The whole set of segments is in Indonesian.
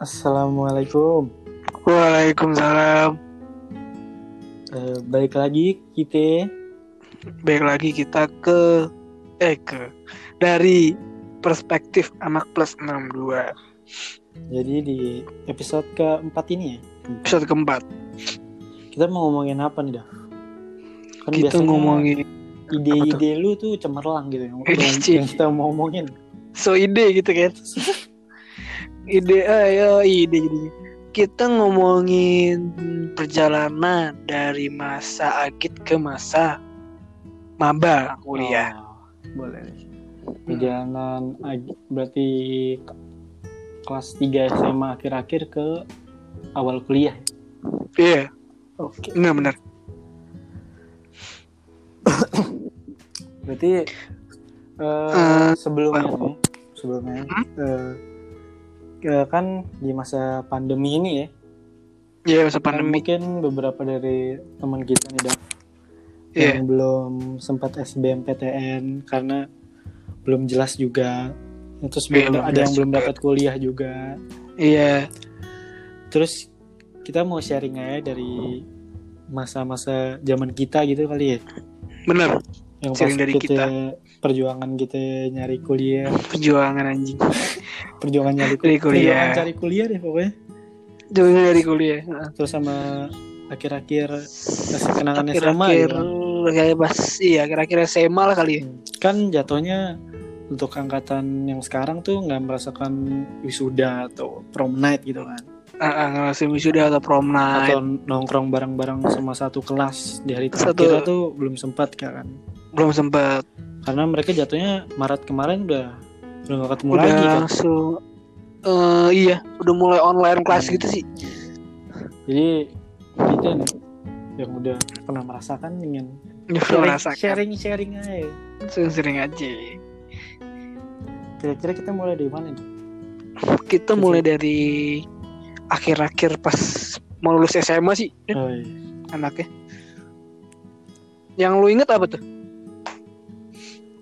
Assalamualaikum. Waalaikumsalam. Eh, balik lagi kita Baik lagi kita ke eh ke dari perspektif anak plus 62 jadi di episode keempat ini ya. episode keempat. Kita mau ngomongin apa nih, Dah? Kan Kita ngomongin ide-ide lu tuh cemerlang gitu yang, Ci. yang kita mau ngomongin. so ide gitu kan. ide ayo ide jadi kita ngomongin perjalanan dari masa agit ke masa maba kuliah. Oh, boleh. nih. Perjalanan ag- berarti ke- kelas 3 SMA akhir-akhir ke awal kuliah. Iya, Oke. enggak benar. Berarti eh, Eh, sebelumnya nih, sebelumnya Hmm? Kan di masa pandemi ini ya, Iya, masa kan pandemi. mungkin beberapa dari teman kita nih Daf, Iya. yang belum sempat SBMPTN karena belum jelas juga, terus Iya, belum belum ada yang belum dapat kuliah juga, Iya. terus kita mau sharing aja dari masa-masa zaman kita gitu kali ya, Bener, yang pas Sharing dari kita, perjuangan kita nyari kuliah perjuangan anjing. Perjuangan nyari kuliah, kuliah. perjuangan cari kuliah deh pokoknya Jauhnya dari kuliah. Terus sama akhir-akhir kasih kenangan SMA akhir-akhir gitu. kayak pas iya akhir-akhir SMA lah kali ya. kan jatuhnya untuk angkatan yang sekarang tuh nggak merasakan wisuda atau prom night gitu kan Ah, ah, ngerasain wisuda atau prom night. atau nongkrong bareng-bareng sama satu kelas di hari Satu- terakhir tuh belum sempat kan Belum sempat. karena mereka jatuhnya Maret kemarin udah udah nggak ketemu Udah lagi kan eh iya, udah mulai online kelas gitu sih. jadi kita nih yang udah pernah merasakan ingin Udah sharing sharing, sharing aja Sering-sering aja. kira-kira kita mulai dari mana nih Kita Sering. mulai dari akhir-akhir pas mau lulus SMA sih oh, iya. anaknya. Yang lu inget apa tuh?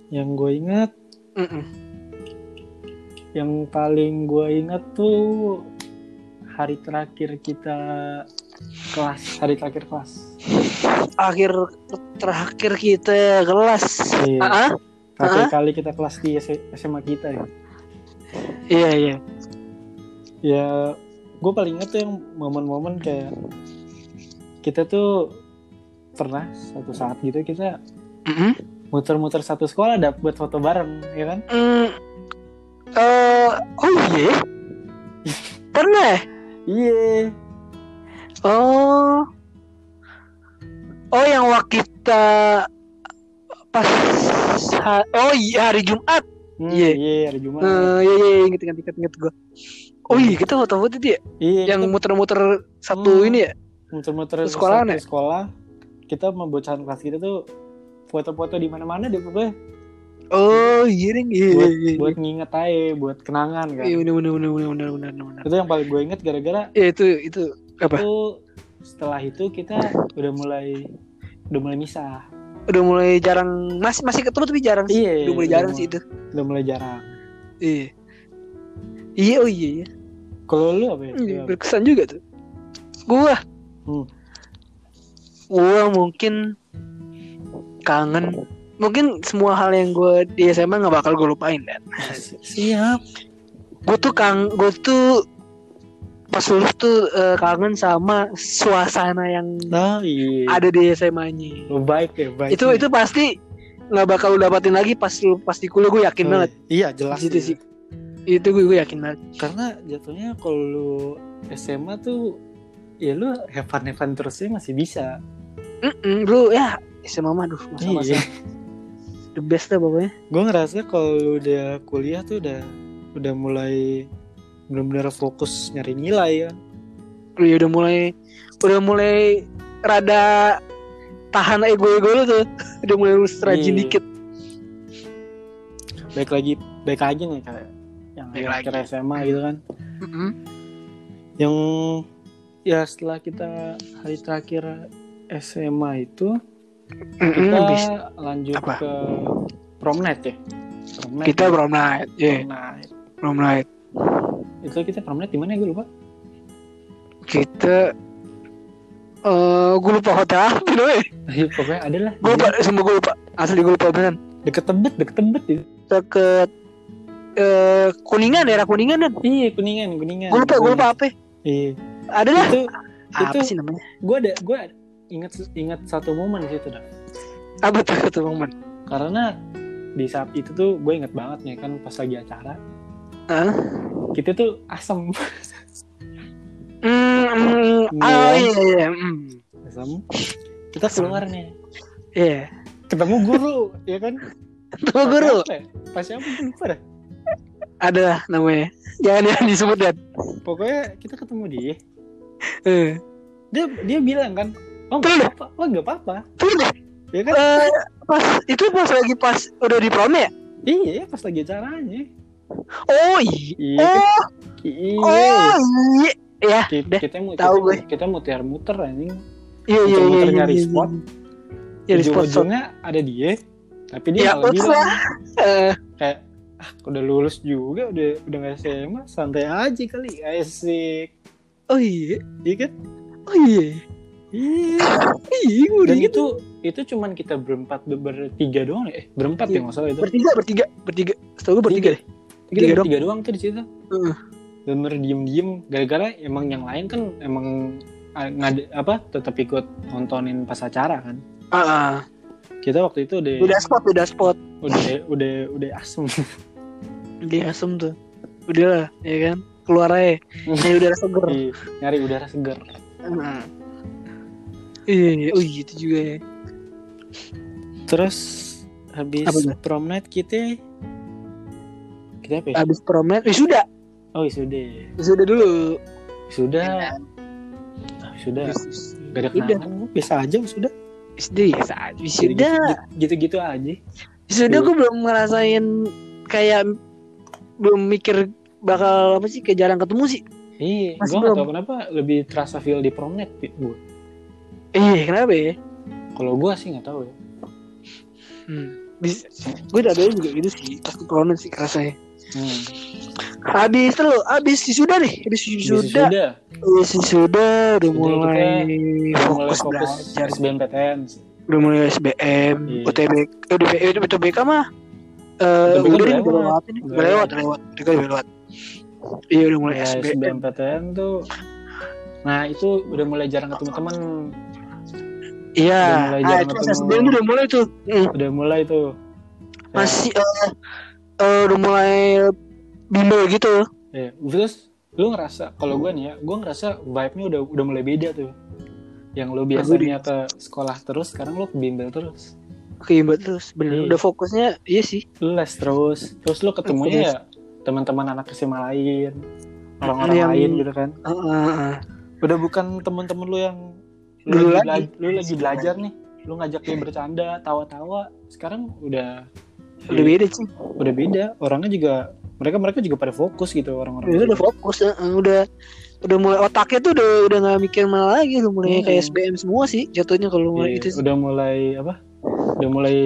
yang gue ingat Mm-mm. Yang paling gue ingat tuh hari terakhir kita kelas hari terakhir kelas Akhir terakhir kita kelas. Iya. Terakhir Ah. kali kita kelas di SMA kita ya Iya, iya. ya gue paling ingat tuh yang momen-momen kayak kita tuh pernah satu saat gitu kita Mm-mm. muter-muter satu sekolah dap buat foto bareng ya kan Hmm, eh, oh iya, pernah ya? iya Oh, oh yang waktu kita pas, ha- oh iya hari Jumat, Hmm, Iya. iya hari Jumat Eh, iya iya inget inget inget inget gue. Oh iya kita foto-foto itu ya, iya yang kita muter-muter satu Hmm. ini ya. muter-muter satu ya? sekolah kita membocahan kelas kita tuh foto-foto di mana-mana deh pokoknya Oh iya ding, iya buat, iya buat nginget aja buat kenangan kan iya bener bener bener bener bener bener bener. itu yang paling gue inget gara-gara Iya itu itu apa? itu setelah itu kita udah mulai udah mulai misah Udah mulai jarang masih masih ketemu tapi jarang sih. Iya, Udah mulai udah jarang mulai- sih itu. udah mulai jarang Iya. Iya oh iya iya. kalau lu apa ya Iya, berkesan juga tuh. Gua. Hmm. Gua mungkin kangen. Mungkin semua hal yang gue di SMA nggak bakal gue lupain dan. siap Gue tuh kang, gue tuh pas lulus tuh eh, kangen sama suasana yang nah iya ada di SMA-nya. lu baik ya baik Itu itu pasti nggak bakal lu dapatin lagi pas lu pas di kuliah gue yakin banget. iya jelas iya. sih. Itu gue, gue yakin banget. karena jatuhnya kalau lu SMA tuh ya lu have fun have fun terusnya masih bisa Mm-mm, lu ya SMA mah aduh masa-masa iya. The best lah pokoknya. gue ngerasa kalau lu udah kuliah tuh udah udah mulai benar-benar fokus nyari nilai ya Lu ya udah mulai udah mulai rada tahan ego-ego lu tuh. Udah mulai lu rajin Iya. dikit. baik lagi baik lagi nih kayak yang akhir. SMA gitu kan Mm-mm. yang ya setelah kita hari terakhir SMA itu Mm-mm, kita habis. lanjut Apa? ke prom night ya prom night Kita prom night. Iya, prom night prom night. itu kita promenade di mana ya gue lupa Kita eh gue lupa hotel apa namanya. Ayo, pokoknya ada lah Gue lupa, semua gue lupa. Asli gue lupa beneran. deket tebet deket tebet itu Deket eh kuningan daerah kuningan kan. iya kuningan kuningan Gue lupa, gue lupa apa. ya. iya Ada lah. itu Apa itu- sih namanya? gue ada gue ingat ingat satu momen di situ dah Apa tuh Bang Man? karena di saat itu tuh gue inget banget nih kan pas lagi acara Hah? kita tuh asem hmm, Iya. oh iya iya. Hmm. asem kita keluar nih Iya. ketemu guru ya kan Tuh guru. Pas ya? pas siapa lupa dah Ada namanya. Jangan jangan disebut dan. pokoknya kita ketemu dia Eh. dia dia bilang kan oh Tuh. nggak apa oh nggak apa-apa ya kan Eh, pas itu pas lagi pas udah di prom ya? iya pas lagi acaranya Oh iya. iya Oh, iya oh iya. Ya, kita, deh. kita mau tahu kita, kita mau muter-muter anjing Iya iya iya. Muter-muter iya, nyari iya, spot. iya. Nyari spot. ujung-ujungnya ada dia tapi dia Ya, malah uts bilang lah. Eh, kayak ah udah lulus juga udah udah nggak SMA santai aja kali asik oh iya. iya kan Oh iya. Iya Iya, udah dan gitu. itu itu cuman kita berempat ber- bertiga doang ya eh berempat ya nggak salah itu Bertiga, bertiga, bertiga. Setahu gue bertiga deh. kita tiga bertiga doang tuh di situ Heeh. bener diem diem gara-gara emang yang lain kan emang ah, ngade apa tetap ikut nontonin pas acara kan Ah, ah. kita waktu itu udah udah spot, udah spot. udah udah udah asem Dia asem tuh. Udah lah, ya kan? Keluar aja. Nyari udara seger. Iya, nyari udara segar Heeh. Iya, iya. Oh iya, itu juga ya. terus habis prom night kita kita apa ya? Abis promet, wisuda. oh sudah Wisuda dulu. sudah sudah gak ada Wisuda. kenangan biasa aja sudah Wisuda ya saat wisuda. gitu-gitu aja Wisuda Iya. gue belum ngerasain kayak belum mikir bakal apa sih kayak jarang ketemu sih. iya gue gak tau kenapa lebih terasa feel di prom night gue Iya, kenapa ya? kalau gue sih nggak tahu ya Hmm. Bis, gue udah ada juga gitu sih pas corona sih kerasanya. hmm. Habis tuh, habis wisuda nih, habis sudah Habis wisuda udah mulai udah mulai fokus fokus belajar. SBMPTN Udah mulai SBM, Iya. UTB, eh, UTB, eh, UTBK mah eh UTBK udah lewat. udah lewat Udah lewat, udah lewat, udah udah lewat. Iya udah mulai ya, SBM. SBMPTN tuh nah itu udah mulai jarang ketemu teman Iya, jarang itu. SBM tuh udah mulai tuh. Hmm. udah mulai tuh Kayak, Masih eh, eh, udah mulai bimbel gitu. ya, terus lu ngerasa kalau gue nih ya gue ngerasa vibe-nya udah udah mulai beda tuh yang lu biasanya ke sekolah terus sekarang lu ke bimbel terus Keimba terus, bener. Iya. Udah fokusnya, iya sih. lu les terus terus lu ketemunya ya teman-teman anak SMA lain orang-orang Yang- lain gitu kan Heeh, heeh. udah bukan teman-teman lu yang lu Dulu lagi, lu lagi belajar nih lu ngajak dia bercanda tawa-tawa sekarang udah Udah beda sih. udah beda orangnya juga mereka mereka juga pada fokus gitu orang-orang Udah, udah fokus, heeh, udah udah mulai otaknya tuh udah udah nggak mikir mana lagi, udah mulai Hmm. kayak SBM semua sih jatuhnya kalau mulai Iya, gitu sih. udah mulai apa udah mulai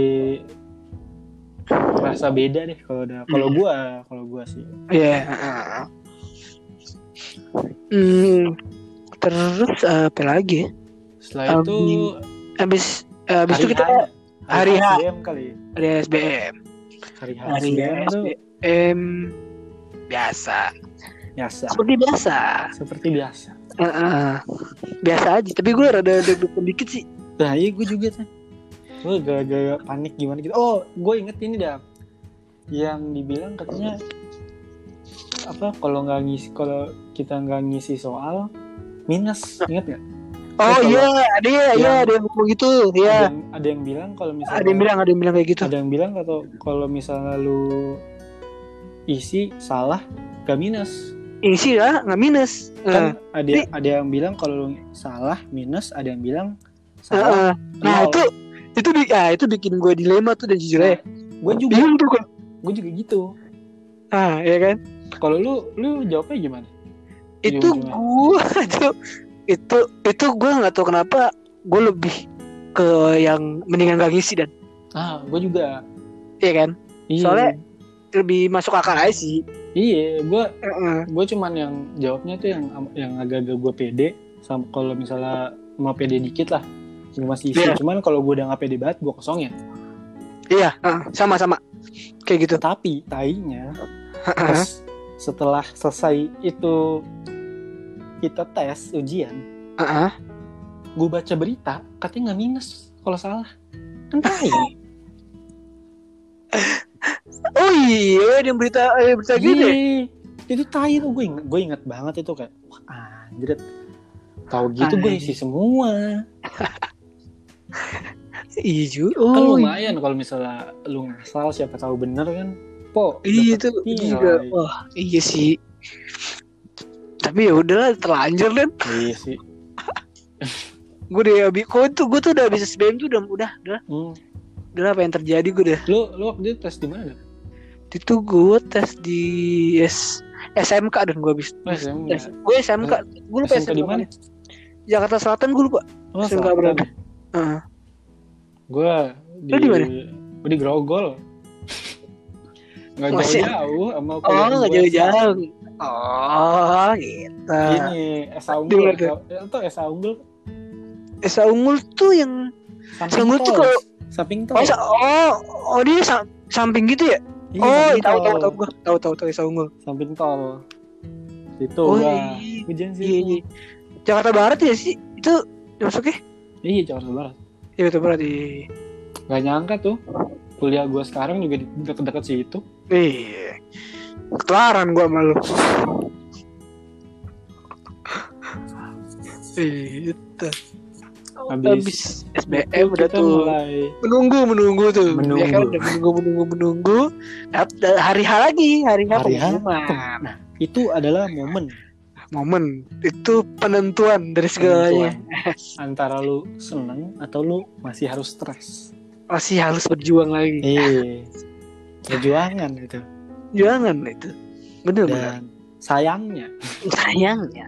rasa beda deh kalau udah kalau Hmm. gua kalau gua sih Iya. heeh. Hmm, terus apa lagi? Setelah Um, itu Habis habis itu kita hari H. Kali ada SBM. hari H Hari SBM biasa. biasa Seperti biasa. seperti biasa Heeh. biasa aja, tapi gue rada deg-degan dikit sih. nah iya gue juga tuh gue gak panik gimana gitu oh gue inget ini dah yang dibilang katanya apa kalau nggak ngisi kalau kita nggak ngisi soal minus inget nggak Oh iya, ada ya, iya yang- ada yang ngomong gitu, ada ya. yang ada yang bilang kalau misalnya Ada yang bilang, ada yang bilang kayak gitu. ada yang bilang atau kalau misalnya lu isi salah gak minus Isi lah, nggak minus. kan ada Tapi- ada yang bilang kalau lu salah minus ada yang bilang salah Nah nol. itu itu bi- ah, itu bikin gue dilema tuh dan jujur aja. gue juga Bingung tuh kan. gue juga gitu Ah, ya kan? kalau lu lu jawabnya gimana Itu gue itu itu itu gue nggak tahu kenapa gue lebih ke yang mendingan gak ngisi dan. Ah gue juga. Ya kan? Iya. Soalnya- lebih masuk akal aja sih. Iya gue Heeh. gue cuman yang jawabnya tuh yang yang agak-agak gue pede. Sama kalau misalnya mau pede dikit lah. Masih isi. Iya. cuman kalau gue udah nggak pede banget gue kosongin. Iya, heeh, sama-sama. Kayak gitu. tapi tainya pas setelah selesai itu kita tes ujian Heeh. gue baca berita katanya nggak minus kalau salah kan tai Oh iya, ada berita ada berita gitu ya? Iya. itu tai tuh gue inget, gue inget banget itu kayak wah anjir tahu gitu gue isi semua Iya juga. kan Oh, lumayan kalau misalnya lu ngasal siapa tahu bener kan po iya itu juga. Wah, iya sih. Tapi ya udah terlanjur kan. iya sih Gue udah habis kok tuh gue tuh udah habis SBM tuh udah udah udah hmm. udah apa yang terjadi gue udah. lu lu waktu itu tes di mana Itu gue tes di S SMK dan gue habis Oh, SMK. tes. Gue SMK, gue lupa SMK SMK di mana? Jakarta Selatan gue lupa. oh SMK berapa? Heeh. gue di di mana? gue di Grogol nggak jauh-jauh sama Oh, nggak gua. jauh-jauh. Oh, gitu. ini Esa Unggul tuh? atau Esa Unggul Esa Unggul tuh yang samping Unggul tuh kalau- samping tol oh, oh, oh dia sa- samping gitu ya? Iya, oh, tahu tahu tahu gua. Tahu tahu tahu Esa Unggul. samping tol itu Oh, gua iya. ujian sih Iya, iya. Jakarta Barat ya sih? Itu masuknya? iya Jakarta Barat Iya, Jakarta Barat. Iya. Gak nyangka tuh kuliah gue sekarang juga di deket-deket situ. Iya. Ketularan gua sama lu. Itu. Habis- Habis SBM udah tuh mulai menunggu menunggu tuh. Menunggu. Ya kan udah menunggu menunggu menunggu. Dap- da- Hari H lagi, hari H Hari pengumuman. Nah, itu adalah momen Momen itu penentuan dari segalanya. penentuan antara lu seneng atau lu masih harus stres. Masih harus berjuang lagi. Iya. Perjuangan itu. Jangan itu. Bener bener. Dan sayangnya Sayangnya.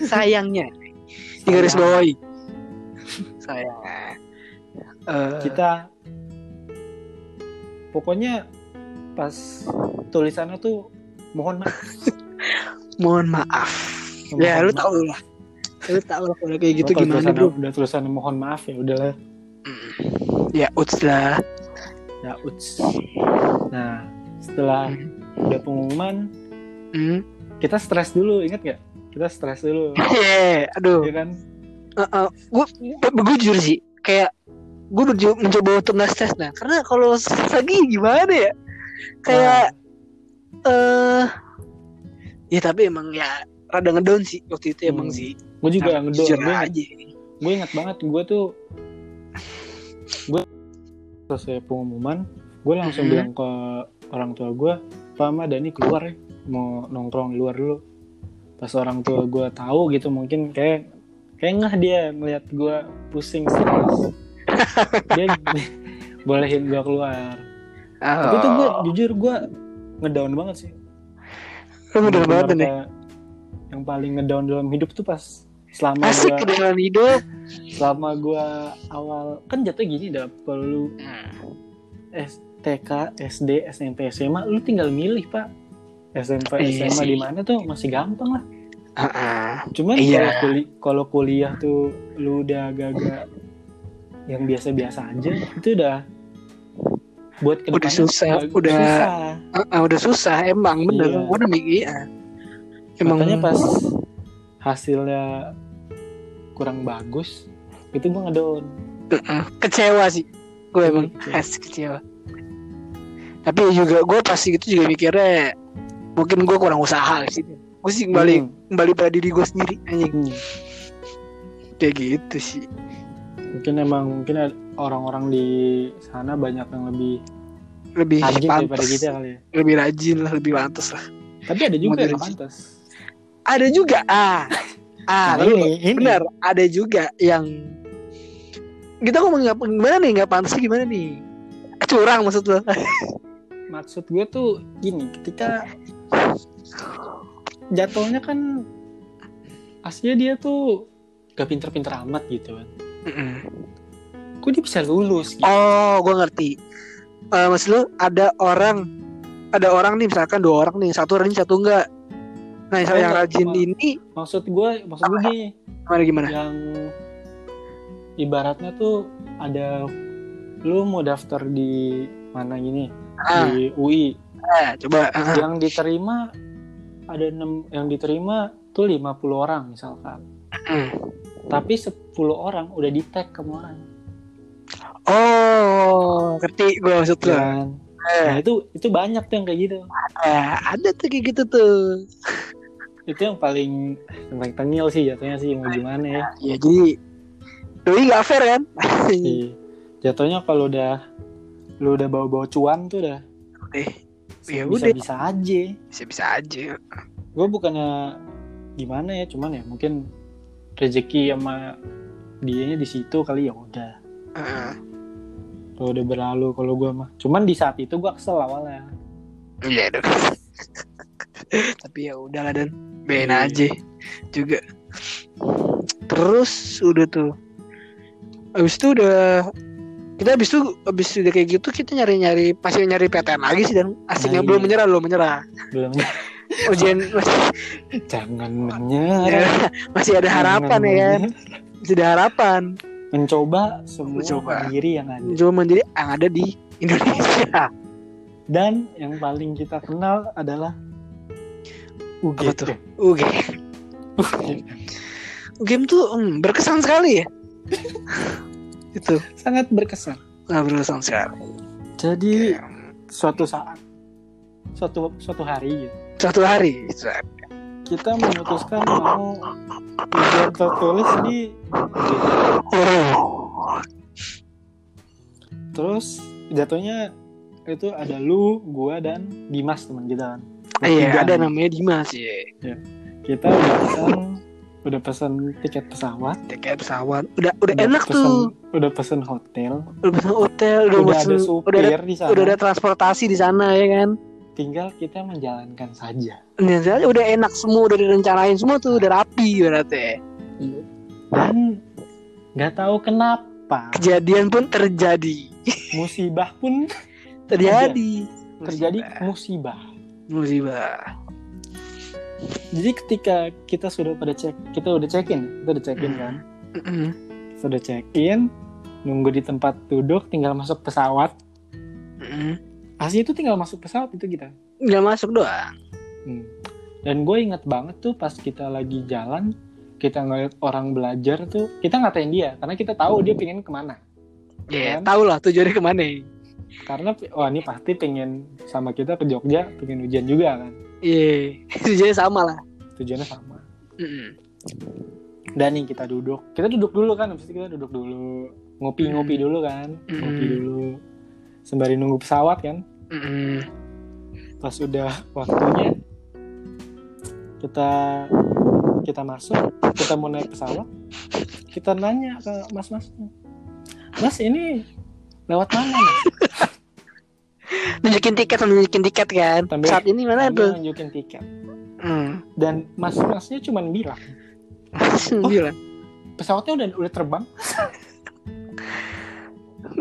Sayangnya. Di garis sayang, bawahi. Sayang. Eh, kita pokoknya pas tulisannya tuh mohon maaf. mohon maaf. Ya Mohon lu maaf. tau lah. Lu tau lah kalau kayak gitu gimana bro. Udah tulisan mohon maaf ya udahlah. Ya uts lah. Ya uts. Nah, setelah udah pengumuman Hmm. kita stres dulu inget gak kita stres dulu Eh, aduh. ya kan gue gue jujur sih kayak gue mencoba untuk nggak stres nah karena kalau lagi gimana ya kayak eh ya tapi emang ya rada ngedown sih waktu itu emang Hmm. sih gue juga Nah, jujur gue inget, aja gue inget banget gue tuh gue selesai pengumuman gue langsung Mhm. bilang ke orang tua gue Pak Ma Dani keluar ya mau nongkrong di luar dulu. Pas orang tua gue tahu gitu mungkin kayak kayak ngeh dia melihat gue pusing stres dia bolehin gue keluar. Tapi tuh gue jujur gue ngedown banget sih. Lu udah Bener-bener banget nih. yang paling ngedown dalam hidup tuh pas selama asik gua kedengaran hidup selama gua awal kan jatuh gini dah kalau lu S- TK, SD, SMP, SMA lu tinggal milih pak SMP, Iya SMA sih. di mana tuh masih gampang lah Ah, cuman Iya. kalau kuli- kalau kuliah tuh lu udah agak-agak yang biasa-biasa aja itu udah buat Udah susah, agak udah- susah. ah, ah, udah susah emang bener Iya. gue udah mikir emang makanya pas hasilnya kurang bagus itu gue ngedown. Kecewa sih gue emang Iya. asik kecewa. Tapi juga gue pasti gitu juga mikirnya mungkin gue kurang usaha sih gue sih kembali Hmm. kembali pada diri gue sendiri anjing. Hmm. kayak gitu sih. Mungkin emang mungkin orang-orang di sana banyak yang lebih lebih rajin daripada kita kali ya. Lebih rajin lah lebih pantas lah. Tapi ada juga yang pantas ada juga. Ah. Ah Nah, lu- ini, ini. benar ada juga yang kita ngomong nggak gimana nih nggak pantas gimana nih? Curang maksud lo. Maksud gue tuh gini ketika jatuhnya kan aslinya dia tuh gak pinter-pinter amat gitu kan. Kok dia bisa lulus gitu? Oh, gue ngerti. Eh maksud lu ada orang ada orang nih misalkan dua orang nih satu rajin satu enggak nah yang rajin cuma- ini? Maksud gue maksud gue gini. Gimana gimana? Yang ibaratnya tuh ada lu mau daftar di mana gini? Ah, di UI eh, coba ah, yang diterima ada enam yang diterima tuh 50 orang misalkan. Hmm. tapi 10 orang udah di tag ke orang. Oh ngerti gue maksud lo kan? Nah itu itu banyak tuh yang kayak gitu. Eh, ada tuh kayak gitu tuh itu yang paling yang paling tengil sih jatuhnya sih mau gimana ya. Ya jadi doi nggak fair kan? Iya. jatuhnya kalau udah lu udah bawa-bawa cuan tuh udah eh ya bisa bisa aja. Bisa bisa aja. Gue bukannya gimana ya cuman ya mungkin rezeki sama dianya di situ kali ya udah. Heeh. kalau udah berlalu kalau gue mah cuman di saat itu gue kesel awalnya. Iya dong tapi ya udahlah dan ben aja juga. Terus udah tuh. Abis itu udah kita abis itu abis udah kayak gitu kita nyari nyari masih nyari PTN lagi sih dan asiknya Nah, belum iya. menyerah belum menyerah. Belum ujian masih, jangan menyerah. Masih ada harapan Jangan ya kan? masih ada harapan. Mencoba semua Mencoba. diri yang ada. Mencoba mandiri yang ada di Indonesia. Dan yang paling kita kenal adalah Apa UGM tuh? UGM UGM tuh hmm, berkesan sekali ya? Itu. Sangat berkesan. Nggak berkesan sekali. Jadi suatu saat suatu suatu hari gitu, satu hari. Kita memutuskan mau ujian tertulis di UGM. oh. Terus jatuhnya itu ada lu gua dan Dimas teman kita kan iya ada namanya Dimas ya. Kita udah pesan udah pesan tiket pesawat. Tiket pesawat. Udah udah udah enak pesen, tuh. udah pesen hotel. Udah pesen hotel udah, udah, pesen, ada supir udah ada di sana. udah ada transportasi di sana ya kan? Tinggal kita menjalankan saja. Ini aja udah enak semua udah direncanain semua tuh udah rapi berarti. Dan nggak tahu kenapa. Kejadian pun terjadi. Musibah pun terjadi. Terjadi musibah. musibah jadi ketika kita sudah pada cek kita udah check in kita udah check in kan? Kita udah check in nunggu di tempat duduk tinggal masuk pesawat. Asli itu tinggal masuk pesawat itu kita nggak masuk doang. Hmm. Dan gue inget banget tuh pas kita lagi jalan, kita ngeliat orang belajar tuh, kita ngatain dia karena kita tahu dia pengen ke mana. ya Kan? tau lah tujuannya ke mana Karena wah ini pasti pengen sama kita ke Jogja, pengen ujian juga kan. iya tujuannya sama lah. Tujuannya sama. Dan nih kita duduk, kita duduk dulu kan, habis itu kita duduk dulu, ngopi-ngopi dulu kan, ngopi dulu, sembari nunggu pesawat kan. Pas udah waktunya, kita kita masuk, kita mau naik pesawat, kita nanya ke mas-masnya, mas ini lewat mana mas? Nunjukin tiket sama nunjukin tiket kan Sambil- saat ini mana Sambil tuh nunjukin tiket. hmm. Dan mas-masnya cuma bilang, bilang pesawatnya udah udah terbang.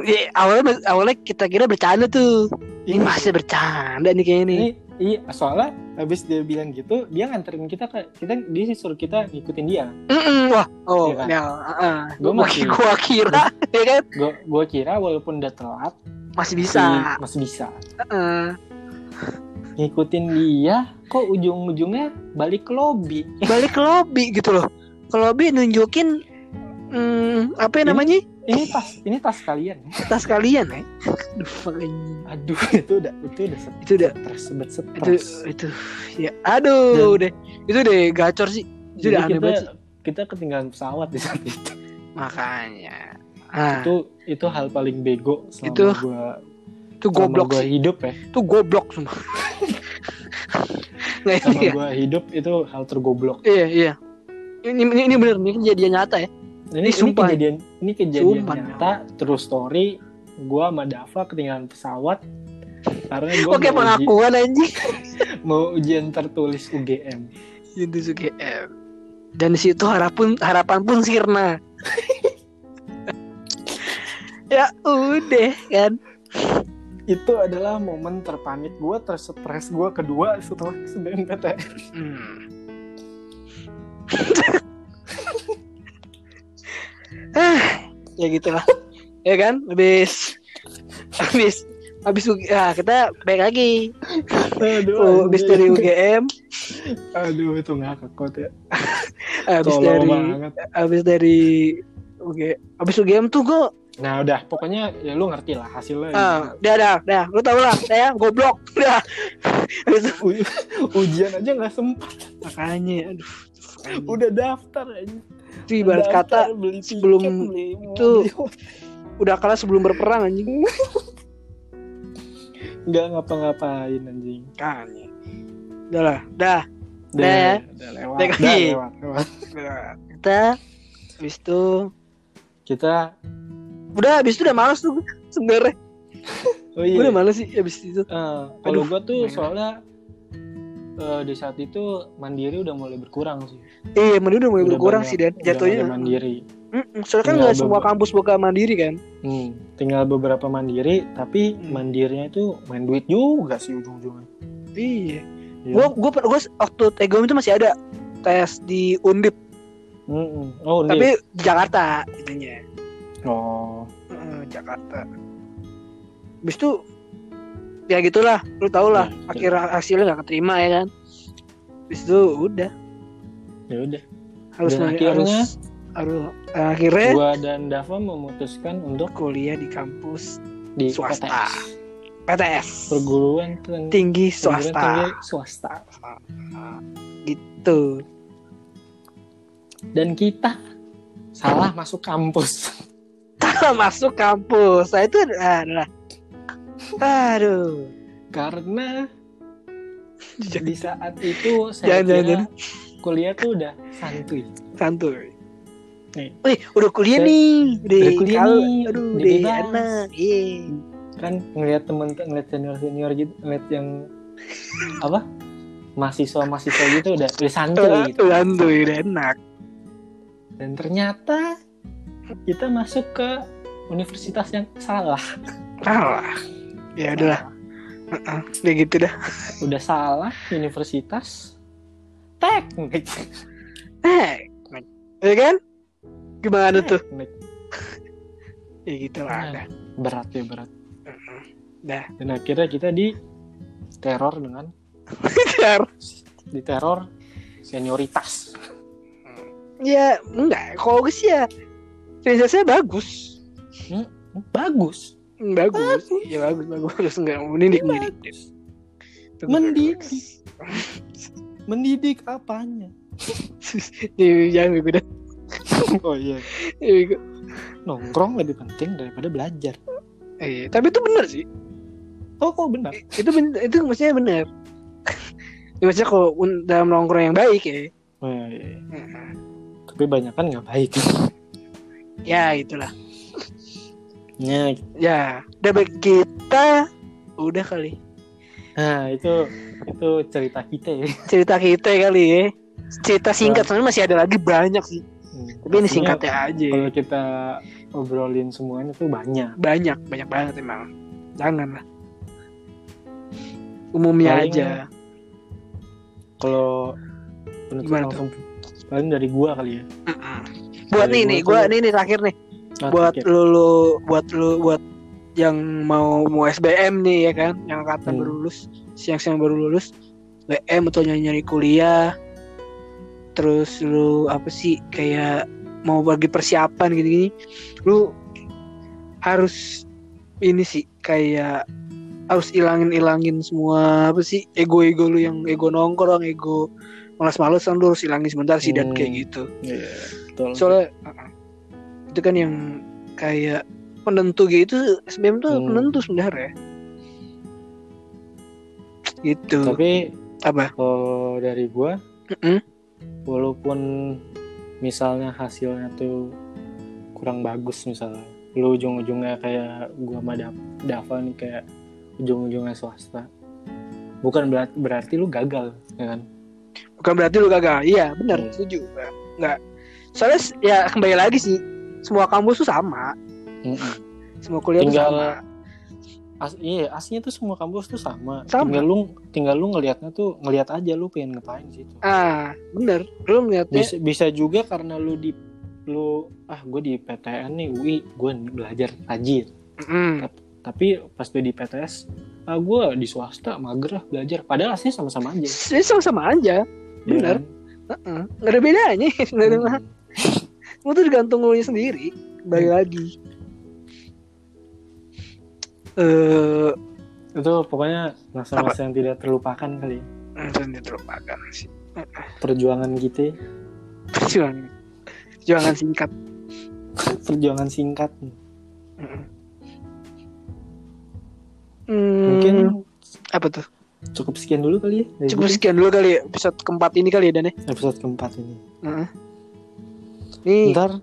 ya, awalnya awalnya kita kira bercanda tuh ini Ini masih bercanda nih kayaknya nih ini iya soalnya habis dia bilang gitu, dia nganterin kita ke kita dia sih suruh kita ngikutin dia. Mm-mm, wah oh Iya kan? ya uh, Gua gua, masih- gua kira ya kan Gue gua kira walaupun udah telat, masih masih, bisa masih bisa. Heeh. Ngikutin dia, kok ujung-ujungnya balik ke lobby. balik ke lobby gitu loh ke lobby nunjukin hmm, apa ya Ini- namanya Ini tas, ini tas kalian. tas kalian ya Aduh, makanya. Aduh, itu udah itu udah stres, itu udah stres, bet itu itu ya aduh deh itu deh gacor sih itu Jadi udah aneh kita banget sih. kita ketinggalan pesawat di saat itu. makanya ah, Itu itu hal paling bego selama Itu- gua itu selama goblok gua sih hidup ya. itu goblok semua nggak Selama iya gua hidup itu hal tergoblok. iya iya ini ini, ini bener ini kejadian nyata ya Ini, Ini sumpah. ini kejadian ini kejadian Sumpah. nyata terus story gua sama Dava ketinggalan pesawat karena gua oke pengakuan anjing mau ujian tertulis UGM. itu UGM dan di situ harapan harapan pun sirna ya udah kan itu adalah momen terpanik gue terstres gue kedua setelah SBMPTN Hmm. ah, ya gitulah. Ya kan? Habis habis habis ya kita baik lagi. aduh Oh, habis dari. UGM, aduh itu ngakak ya habis dari habis dari UG, habis UGM tuh gue nah udah pokoknya ya lu ngerti lah hasilnya ah, dah dah dah, lu tau lah, saya goblok, dah. Habis itu, U- ujian aja nggak sempat makanya, aduh, udah daftar aja itu ibarat kata beli tiket, sebelum beli itu- mobil. udah kalah sebelum berperang anjing. nggak ngapa-ngapain anjing Makanya. Udah lah, dah. udah, Dah ya. udah lewat Dah udah lagi. lewat. Kita habis itu kita udah habis itu udah males tuh gue, sebenarnya. oh Gue iya udah males sih habis itu. Eh, kalau gua tuh soalnya eh, di saat itu mandiri udah mulai berkurang sih Iya, mending udah mulai Udah berkurang banyak- sih dan jatuhnya. mandiri Mm-mm, soalnya kan nggak semua kampus buka mandiri kan. Hmm, tinggal beberapa mandiri, tapi Hmm. mandirinya itu main duit juga sih ujung-ujungnya. Iya. Gue gue gue waktu Tegom itu masih ada tes di Undip, Mm-mm. Oh, tapi di Jakarta itunya. Oh, Heeh, Jakarta. Habis itu ya gitulah, lu tau lah. Ya, akhir hasilnya nggak keterima ya kan. Habis itu udah ya udah. harus Dan harus akhirnya- harus akhirnya Gua dan Dava memutuskan untuk kuliah di kampus di Swasta. PTS, PTS perguruan tinggi tinggi perguruan swasta tinggi swasta. gitu Dan kita salah masuk kampus. masuk kampus nah itu adalah aduh Karena di saat itu saya Jangan, kira jangan. kuliah tuh udah santuy. santuy Nih. Wih, udah kuliah Udah- nih, udah, udah kuliah kal- nih, aduh, udah enak, iya. kan ngeliat temen ngeliat senior senior gitu ngeliat yang apa mahasiswa mahasiswa gitu udah udah santuy gitu Santuy, udah enak. dan ternyata kita masuk ke universitas yang salah Alah, ya udahlah, udah gitu dah. udah salah universitas teknik Eh, ya kan? Gimana tuh? teknik Ya gitu lah, Nah. dah. berat ya berat Dah. dan akhirnya kita di teror dengan Biar. di teror senioritas ya enggak, kalau gue sih ya bagus. bagus Hmm, Bagus. Ya bagus, bagus. Enggak mendidik, mendidik. Mendidik. bagus. mendidik apanya Ya, jangan gue dah. oh iya Ya, nongkrong lebih penting daripada belajar Iya, tapi itu benar sih. oh kok benar Itu ben- itu maksudnya benar. ya, maksudnya kalau dalam nongkrong yang baik ya. Oh, iya, iya. tapi banyak kan nggak baik Ya, itulah. Ya Ya, udah baik kita udah kali. nah itu itu cerita kita ya Cerita kita kali ya. Cerita singkat soalnya masih ada lagi banyak sih. Tapi ini singkatnya aja. kalau kita obrolin semuanya tuh banyak Banyak, banyak banget emang. Jangan lah. Umumnya Paling- aja. kalau penutup Gimana langsung paling dari gua kali ya Buat Dari nih nih, gua nih nih terakhir nih. Nah, buat lu, lu buat lu buat yang mau mau SBM nih ya kan, yang angkatan Hmm. baru lulus, siang-siang baru lulus, BM atau nyari-nyari kuliah, terus lu apa sih kayak mau bagi persiapan gini-gini, lu harus ini sih kayak harus ilangin-ilangin semua apa sih ego-ego lu yang ego nongkrong, ego malas-malesan lu harus ilangin sebentar sih dan Hmm. kayak gitu Iya, betul soalnya uh-uh. Itu kan yang kayak penentu gitu SBM tuh Hmm. penentu sebenarnya gitu tapi apa kalau dari gua Mm-mm. walaupun misalnya hasilnya tuh kurang bagus misalnya lu ujung-ujungnya kayak gua sama Da- Dava nih kayak ujung-ujungnya swasta bukan berarti, berarti lu gagal ya kan bukan berarti lu gagal iya benar Hmm. setuju nggak soalnya ya kembali lagi sih semua kampus tuh sama Mm-mm. semua kuliah tuh Tinggal sama as, iya aslinya tuh semua kampus tuh sama. Sama. Tinggal lu tinggal lu ngelihatnya tuh ngelihat aja lu pengen ngapain situ. ah bener lu ngeliatnya Bisa, bisa juga karena lu di lu ah gue di PTN nih UI gue belajar rajin Mm, tapi pas gue di PTS ah gue di swasta mager belajar padahal aslinya sama-sama aja sama-sama aja Bener. Iya Heeh. nggak ada bedanya nggak Semua tuh tergantung lu sendiri balik Hmm. lagi. Eh itu pokoknya masa-masa yang tidak terlupakan kali. Ya. langsung terlupakan sih. Perjuangan kita. Perjuangan. Perjuangan singkat. Perjuangan singkat. Hmm, mungkin apa tuh? cukup sekian dulu kali ya cukup sekian dulu kali ya episode keempat ini kali ya Dan ya? Episode keempat ini. Heeh. Nih ntar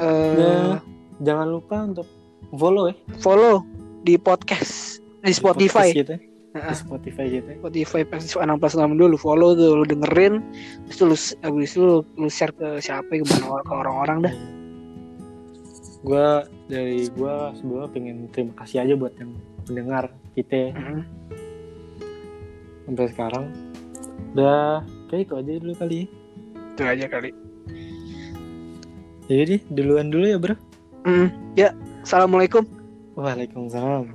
eh, ya, jangan lupa untuk follow ya. follow di podcast di Spotify. podcast kita di Heeh. Spotify kita Spotify Persis 6 plus 6 dulu follow tuh lu dengerin terus lu habis itu lu, lu share ke siapa ke mana ke orang-orang dah. Gue dari gue sebelumnya pengen terima kasih aja buat yang mendengar kita Heeh. sampai sekarang. Udah kayak itu aja dulu kali ya. Itu aja kali jadi deh duluan dulu ya bro. Hmm, ya assalamualaikum. Waalaikumsalam.